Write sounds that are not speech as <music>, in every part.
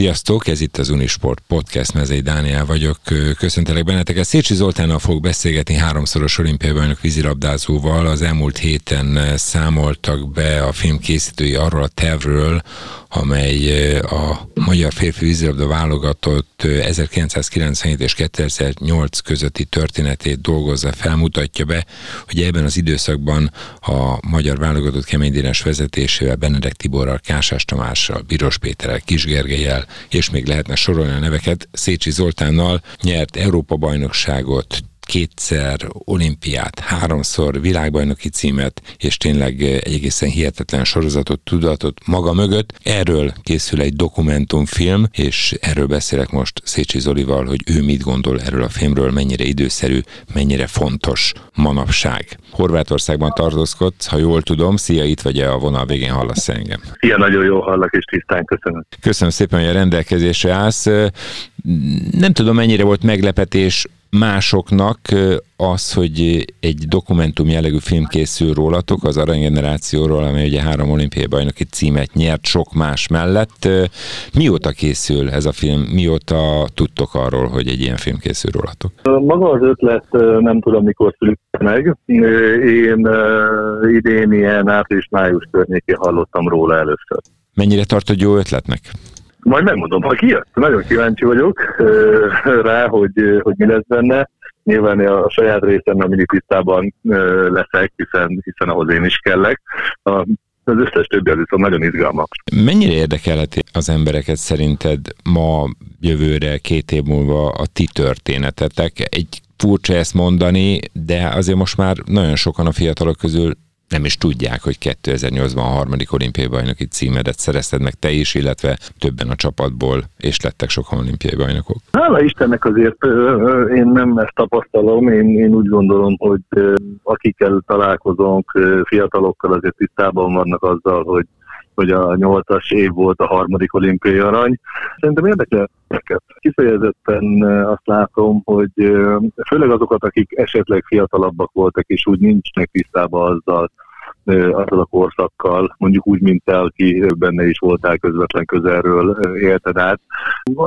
Sziasztok, ez itt az Unisport Podcast, Mezei Dániel vagyok. Köszöntelek benneteket. Szécsi Zoltánnal fog beszélgetni háromszoros olimpiai bajnok vízilabdázóval. Az elmúlt héten számoltak be a film készítői arról a tervről, amely a magyar férfi vízilabda válogatott 1997 és 2008 közötti történetét dolgozza, felmutatja be, hogy ebben az időszakban a magyar válogatott keménydénes vezetésével, Benedek Tiborral, Kásás Tamással, Biros Péterrel, Kis Gergelyel, és még lehetne sorolni a neveket, Szécsi Zoltánnal nyert Európa bajnokságot, kétszer olimpiát, háromszor világbajnoki címet, és tényleg egy egészen hihetetlen sorozatot, tudatot maga mögött. Erről készül egy dokumentumfilm, és erről beszélek most Szécsi Zolival, hogy ő mit gondol erről a filmről, mennyire időszerű, mennyire fontos manapság. Horvátországban tartózkodsz, ha jól tudom. Szia, itt vagy a vonal végén hallasz engem? Szia, nagyon jó hallak, és tisztán köszönöm. Köszönöm szépen, hogy a rendelkezésre állsz. Nem tudom, mennyire volt meglepetés másoknak az, hogy egy dokumentum jellegű film készül rólatok, az aranygenerációról, amely ugye három olimpiai bajnoki címet nyert sok más mellett. Mióta készül ez a film? Mióta tudtok arról, hogy egy ilyen film készül rólatok? Maga az ötlet nem tudom, mikor született meg. Én idén ilyen április-május környékén hallottam róla először. Mennyire tartod jó ötletnek? Majd megmondom, ha kijött. Nagyon kíváncsi vagyok rá, hogy, hogy mi lesz benne. Nyilván a saját részem nem mindig tisztában leszek, hiszen, hiszen ahhoz én is kellek. A, az összes többi az viszont nagyon izgalmas. Mennyire érdekelheti az embereket szerinted ma, jövőre, két év múlva a ti történetetek? Egy furcsa ezt mondani, de azért most már nagyon sokan a fiatalok közül nem is tudják, hogy 2008-ban a harmadik olimpiai bajnoki címedet szerezted meg te is, illetve többen a csapatból, és lettek sokan olimpiai bajnokok. Hála Istennek azért én nem ezt tapasztalom, én, én úgy gondolom, hogy akikkel találkozunk, fiatalokkal azért tisztában vannak azzal, hogy hogy a nyolcas év volt a harmadik olimpiai arany. Szerintem érdekel őket. Kifejezetten azt látom, hogy főleg azokat, akik esetleg fiatalabbak voltak, és úgy nincsnek tisztában azzal, azzal a korszakkal, mondjuk úgy, mint te, aki benne is voltál közvetlen közelről élted át.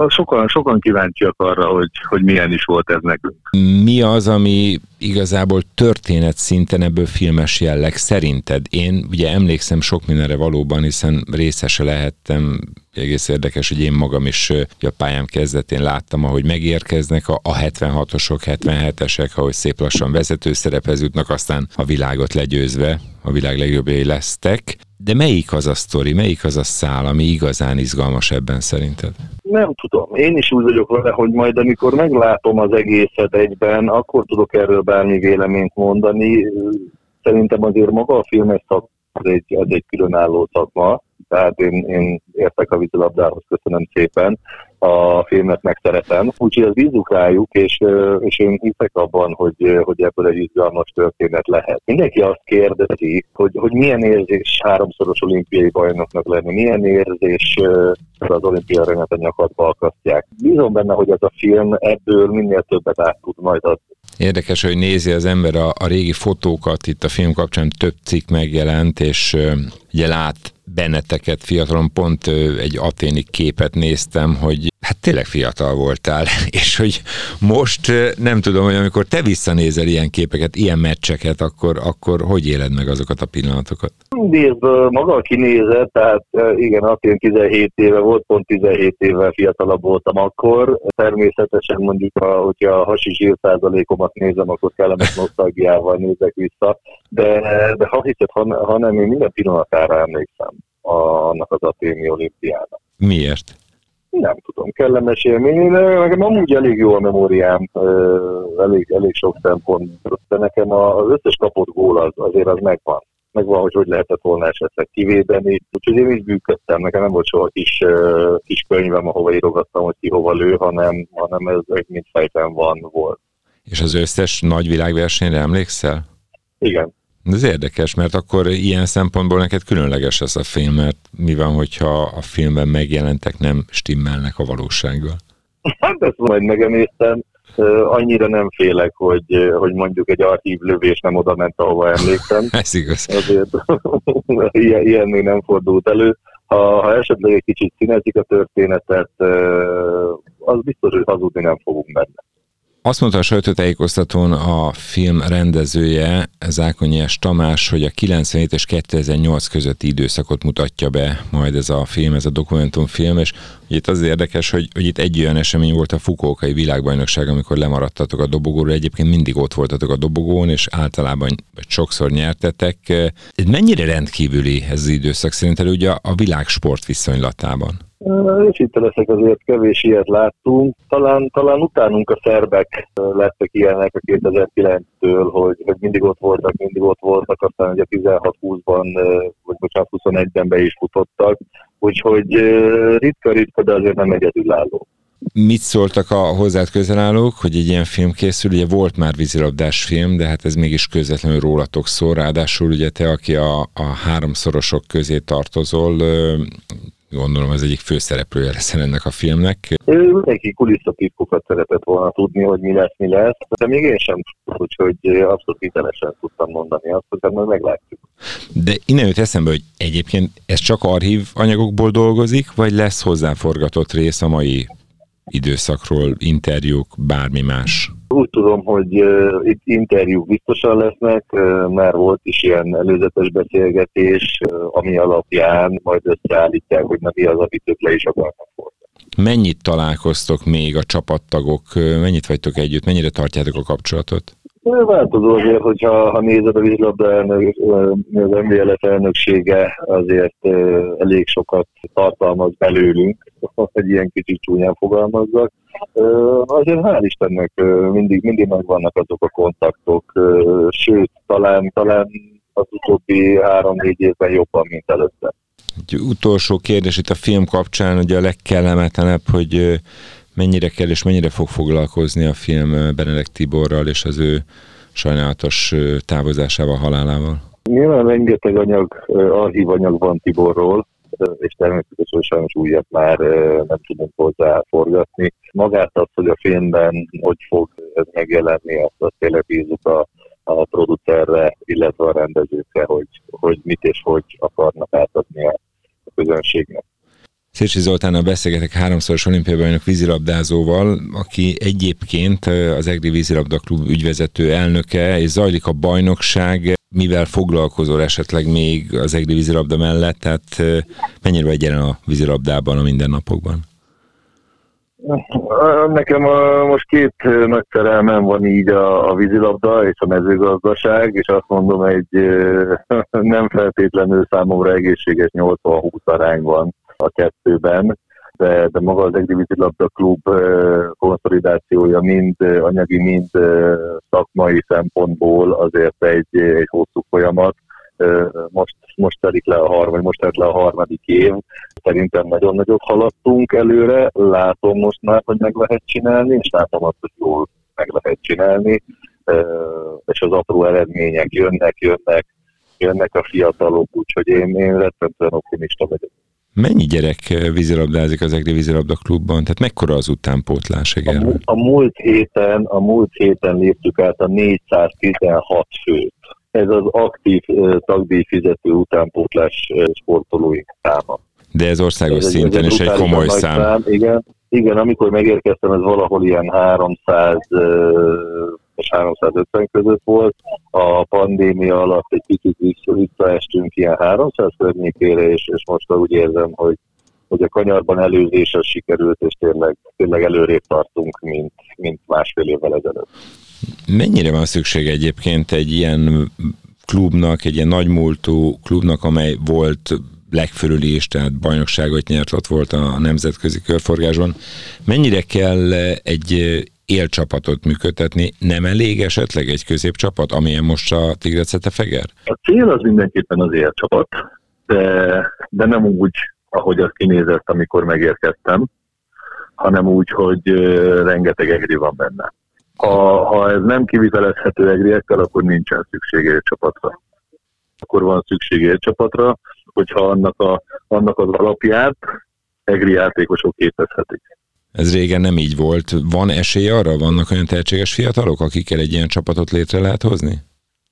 Sokan, sokan kíváncsiak arra, hogy, hogy milyen is volt ez nekünk. Mi az, ami igazából történet szinten ebből filmes jelleg szerinted? Én ugye emlékszem sok mindenre valóban, hiszen részese lehettem egész érdekes, hogy én magam is a pályám kezdetén láttam, ahogy megérkeznek a, a 76-osok, 77-esek, ahogy szép lassan vezetőszerephez jutnak, aztán a világot legyőzve, a világ legjobbjai lesztek. De melyik az a sztori, melyik az a szál, ami igazán izgalmas ebben szerinted? Nem tudom. Én is úgy vagyok vele, hogy majd amikor meglátom az egészet egyben, akkor tudok erről bármi véleményt mondani. Szerintem azért maga a filmes szak az egy, egy különálló szakma, tehát én, én értek a vízilabdához, köszönöm szépen, a filmet megszeretem, úgyhogy az bízunk rájuk, és, és én hiszek abban, hogy, hogy ebből egy izgalmas történet lehet. Mindenki azt kérdezi, hogy, hogy milyen érzés háromszoros olimpiai bajnoknak lenni, milyen érzés az olimpia rendet a nyakadba akasztják. Bízom benne, hogy ez a film ebből minél többet át tud majd adni. Érdekes, hogy nézi az ember a, a régi fotókat, itt a film kapcsán több cikk megjelent, és ugye lát benneteket fiatalon, pont egy aténi képet néztem, hogy hát tényleg fiatal voltál, <laughs> és hogy most nem tudom, hogy amikor te visszanézel ilyen képeket, ilyen meccseket, akkor, akkor hogy éled meg azokat a pillanatokat? Nézd, maga a kinézet, tehát igen, Atén 17 éve volt, pont 17 évvel fiatalabb voltam akkor. Természetesen mondjuk, hogyha a hasi zsírszázalékomat nézem, akkor kellemes <laughs> nosztalgiával nézek vissza, de, de ha hiszed, ha, ha nem, én minden pillanatára emlékszem a, annak az aténi olimpiának. Miért? Nem tudom, kellemes élmény. Nekem amúgy elég jó a memóriám, elég, elég sok szempont, de nekem az összes kapott gól az, azért az megvan. Megvan, hogy hogy lehetett volna esetleg kivédeni. Úgyhogy én is bűködtem, nekem nem volt soha kis, kis könyvem, ahova írogattam, hogy ki hova lő, hanem, hanem ez egy mint fejben van volt. És az összes nagy világversenyre emlékszel? Igen. Ez érdekes, mert akkor ilyen szempontból neked különleges ez a film, mert mi van, hogyha a filmben megjelentek nem stimmelnek a valósággal? Hát ezt majd megemésztem. Annyira nem félek, hogy, hogy mondjuk egy archív lövés nem oda ment, ahova emlékszem. <laughs> ez igaz. Azért <laughs> ilyen, ilyen még nem fordult elő Ha, ha esetleg egy kicsit színezik a történetet, az biztos, hogy hazudni nem fogunk benne. Azt mondta a sajtótájékoztatón a film rendezője, Zákonyás Tamás, hogy a 97 és 2008 közötti időszakot mutatja be majd ez a film, ez a dokumentumfilm, és itt az érdekes, hogy, hogy itt egy olyan esemény volt a Fukókai világbajnokság, amikor lemaradtatok a dobogóról, egyébként mindig ott voltatok a dobogón, és általában sokszor nyertetek. Ez mennyire rendkívüli ez az időszak szerinted ugye a világ sport viszonylatában? Őszinte leszek, azért kevés ilyet láttunk. Talán, talán utánunk a szerbek lettek ilyenek a 2009-től, hogy, hogy mindig ott voltak, mindig ott voltak, aztán ugye 16-20-ban, vagy bocsánat, 21-ben be is futottak. Úgyhogy ritka-ritka, de azért nem egyedülálló. Mit szóltak a hozzád közelállók, hogy egy ilyen film készül? Ugye volt már vízilabdás film, de hát ez mégis közvetlenül rólatok szól. Ráadásul ugye te, aki a, a háromszorosok közé tartozol, gondolom az egyik főszereplője lesz ennek a filmnek. Ő mindenki kulisszatitkokat szeretett volna tudni, hogy mi lesz, mi lesz, de még én sem úgyhogy abszolút hitelesen tudtam mondani azt, hogy majd meglátjuk. De innen jött eszembe, hogy egyébként ez csak archív anyagokból dolgozik, vagy lesz hozzáforgatott rész a mai időszakról, interjúk, bármi más? Úgy tudom, hogy uh, itt interjúk biztosan lesznek, uh, már volt is ilyen előzetes beszélgetés, uh, ami alapján majd összeállítják, hogy na mi az, amit ők le is akarnak fordítani. Mennyit találkoztok még a csapattagok, mennyit vagytok együtt, mennyire tartjátok a kapcsolatot? Változó azért, hogyha ha nézed a vízlabda elnök, az MVLF elnöksége azért elég sokat tartalmaz belőlünk, <laughs> egy ilyen kicsit csúnyán fogalmazzak. Azért hál' Istennek mindig, mindig megvannak azok a kontaktok, sőt, talán, talán az utóbbi három-négy évben jobban, mint előtte. Egy utolsó kérdés itt a film kapcsán, ugye a legkellemetlenebb, hogy mennyire kell és mennyire fog foglalkozni a film Benedek Tiborral és az ő sajnálatos távozásával, halálával? Nyilván rengeteg anyag, archív anyag van Tiborról, és természetesen sajnos újat már nem tudunk hozzá forgatni. Magát az, hogy a filmben hogy fog ez megjelenni, azt, azt tényleg bízunk a, a producerre, illetve a rendezőkre, hogy, hogy mit és hogy akarnak átadni a közönségnek. Szécsi Zoltánnal beszélgetek háromszoros olimpiai bajnok vízilabdázóval, aki egyébként az Egri Vízilabda Klub ügyvezető elnöke, és zajlik a bajnokság, mivel foglalkozol esetleg még az Egri vízilabda mellett, tehát mennyire vagy jelen a vízilabdában a mindennapokban? Nekem most két nagy szerelmem van így a, a vízilabda és a mezőgazdaság, és azt mondom, egy <laughs> nem feltétlenül számomra egészséges 80-20 arányban a kettőben, de, de maga az Egdivízi Labda Klub konszolidációja mind anyagi, mind szakmai szempontból azért egy, egy hosszú folyamat. Most, most telik le a harmadik, most telt le a harmadik év. Szerintem nagyon nagyot haladtunk előre, látom most már, hogy meg lehet csinálni, és látom azt, hogy jól meg lehet csinálni, és az apró eredmények jönnek, jönnek, jönnek a fiatalok, úgyhogy én, én rettentően optimista vagyok. Mennyi gyerek vízilabdázik az Egri vízilabda klubban? Tehát mekkora az utánpótlás A, a, múlt héten, a múlt héten léptük át a 416 főt. Ez az aktív tagdíj fizető utánpótlás sportolóink száma. De ez országos ez szinten is egy komoly szám. szám. Igen, igen, amikor megérkeztem, ez valahol ilyen 300 és 350 között volt. A pandémia alatt egy kicsit visszaestünk ilyen 300 környékére, és, és most úgy érzem, hogy hogy a kanyarban előzés az sikerült, és tényleg, tényleg előrébb tartunk, mint, mint másfél évvel ezelőtt. Mennyire van szükség egyébként egy ilyen klubnak, egy ilyen nagymúltú klubnak, amely volt legfölüli is, tehát bajnokságot nyert, ott volt a nemzetközi körforgáson. Mennyire kell egy élcsapatot működtetni, nem elég esetleg egy középcsapat, amilyen most a Tigrecete Feger? A cél az mindenképpen az élcsapat, de, de nem úgy, ahogy az kinézett, amikor megérkeztem, hanem úgy, hogy rengeteg egri van benne. Ha, ha ez nem kivitelezhető egriekkel, akkor nincsen szükség élcsapatra. Akkor van szükség élcsapatra, hogyha annak, a, annak az alapját egri játékosok képezhetik. Ez régen nem így volt. Van esély arra? Vannak olyan tehetséges fiatalok, akikkel egy ilyen csapatot létre lehet hozni?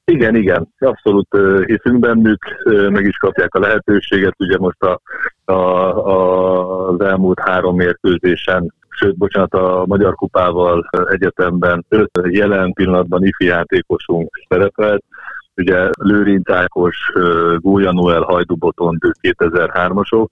Igen, igen, abszolút hiszünk bennük, meg is kapják a lehetőséget. Ugye most a a, a, az elmúlt három mérkőzésen sőt, bocsánat, a Magyar Kupával egyetemben öt jelen pillanatban ifi játékosunk szerepelt, ugye Lőrinc Ákos, Gólya Noel, Hajdu Botont, 2003-asok,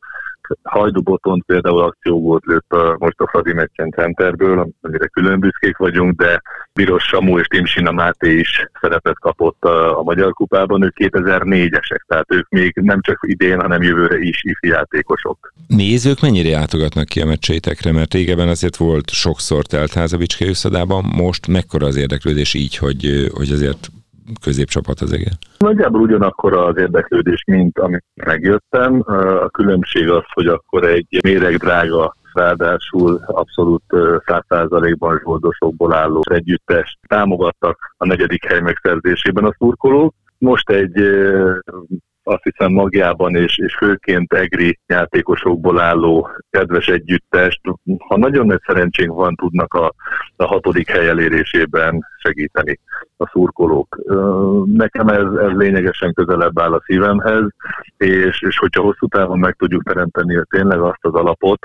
Hajdu Botont például akciógót lőtt most a Fradi meccsen centerből, amire külön büszkék vagyunk, de Biros Samu és Timsina Máté is szerepet kapott a, Magyar Kupában, ők 2004-esek, tehát ők még nem csak idén, hanem jövőre is ifi játékosok. Nézők mennyire játogatnak ki a meccseitekre, mert régebben azért volt sokszor teltház a Bicskei most mekkora az érdeklődés így, hogy, hogy azért középcsapat az igen? Nagyjából ugyanakkor az érdeklődés, mint amit megjöttem. A különbség az, hogy akkor egy méreg drága ráadásul abszolút száz százalékban zsoldosokból álló együttest támogattak a negyedik hely megszerzésében a szurkolók. Most egy azt hiszem magjában és, és főként egri játékosokból álló kedves együttest, ha nagyon nagy szerencsénk van, tudnak a, a hatodik hely elérésében segíteni a szurkolók. Nekem ez, ez lényegesen közelebb áll a szívemhez, és, és hogyha hosszú távon meg tudjuk teremteni tényleg azt az alapot,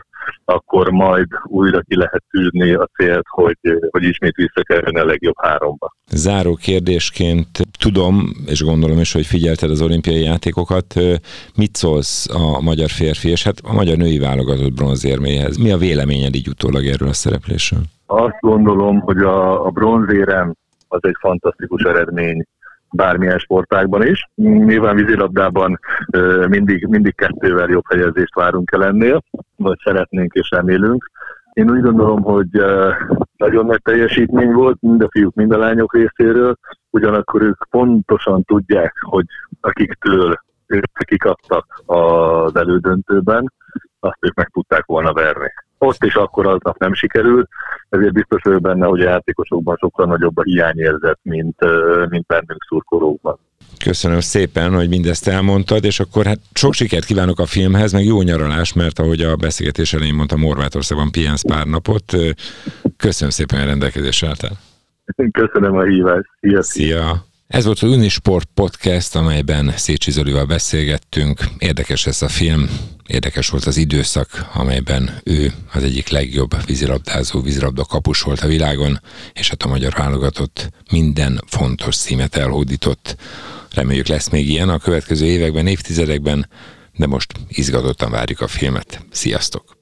akkor majd újra ki lehet tűzni a célt, hogy, hogy ismét visszakerülni a legjobb háromba. Záró kérdésként tudom, és gondolom is, hogy figyelted az olimpiai játékokat, mit szólsz a magyar férfi, és hát a magyar női válogatott bronzérméhez? Mi a véleményed így utólag erről a szereplésről? Azt gondolom, hogy a, a bronzérem az egy fantasztikus eredmény bármilyen sportágban is. Nyilván vízilabdában mindig, mindig kettővel jobb helyezést várunk el ennél, vagy szeretnénk és remélünk. Én úgy gondolom, hogy nagyon nagy teljesítmény volt mind a fiúk, mind a lányok részéről, ugyanakkor ők pontosan tudják, hogy akiktől ők kikaptak az elődöntőben, azt ők meg tudták volna verni. Ott is akkor aznap nem sikerült, ezért biztos vagyok benne, hogy a játékosokban sokkal nagyobb a hiányérzet, mint, mint bennünk szurkolókban. Köszönöm szépen, hogy mindezt elmondtad, és akkor hát sok sikert kívánok a filmhez, meg jó nyaralás, mert ahogy a beszélgetés elején mondtam, Morvátországban pihensz pár napot. Köszönöm szépen, hogy rendelkezésre álltál. Köszönöm a hívást. Szia! Szia! Ez volt az Unisport Podcast, amelyben Szécsi Zolival beszélgettünk. Érdekes ez a film, érdekes volt az időszak, amelyben ő az egyik legjobb vízilabdázó, vízilabda kapus volt a világon, és hát a magyar válogatott minden fontos címet elhódított. Reméljük lesz még ilyen a következő években, évtizedekben, de most izgatottan várjuk a filmet. Sziasztok!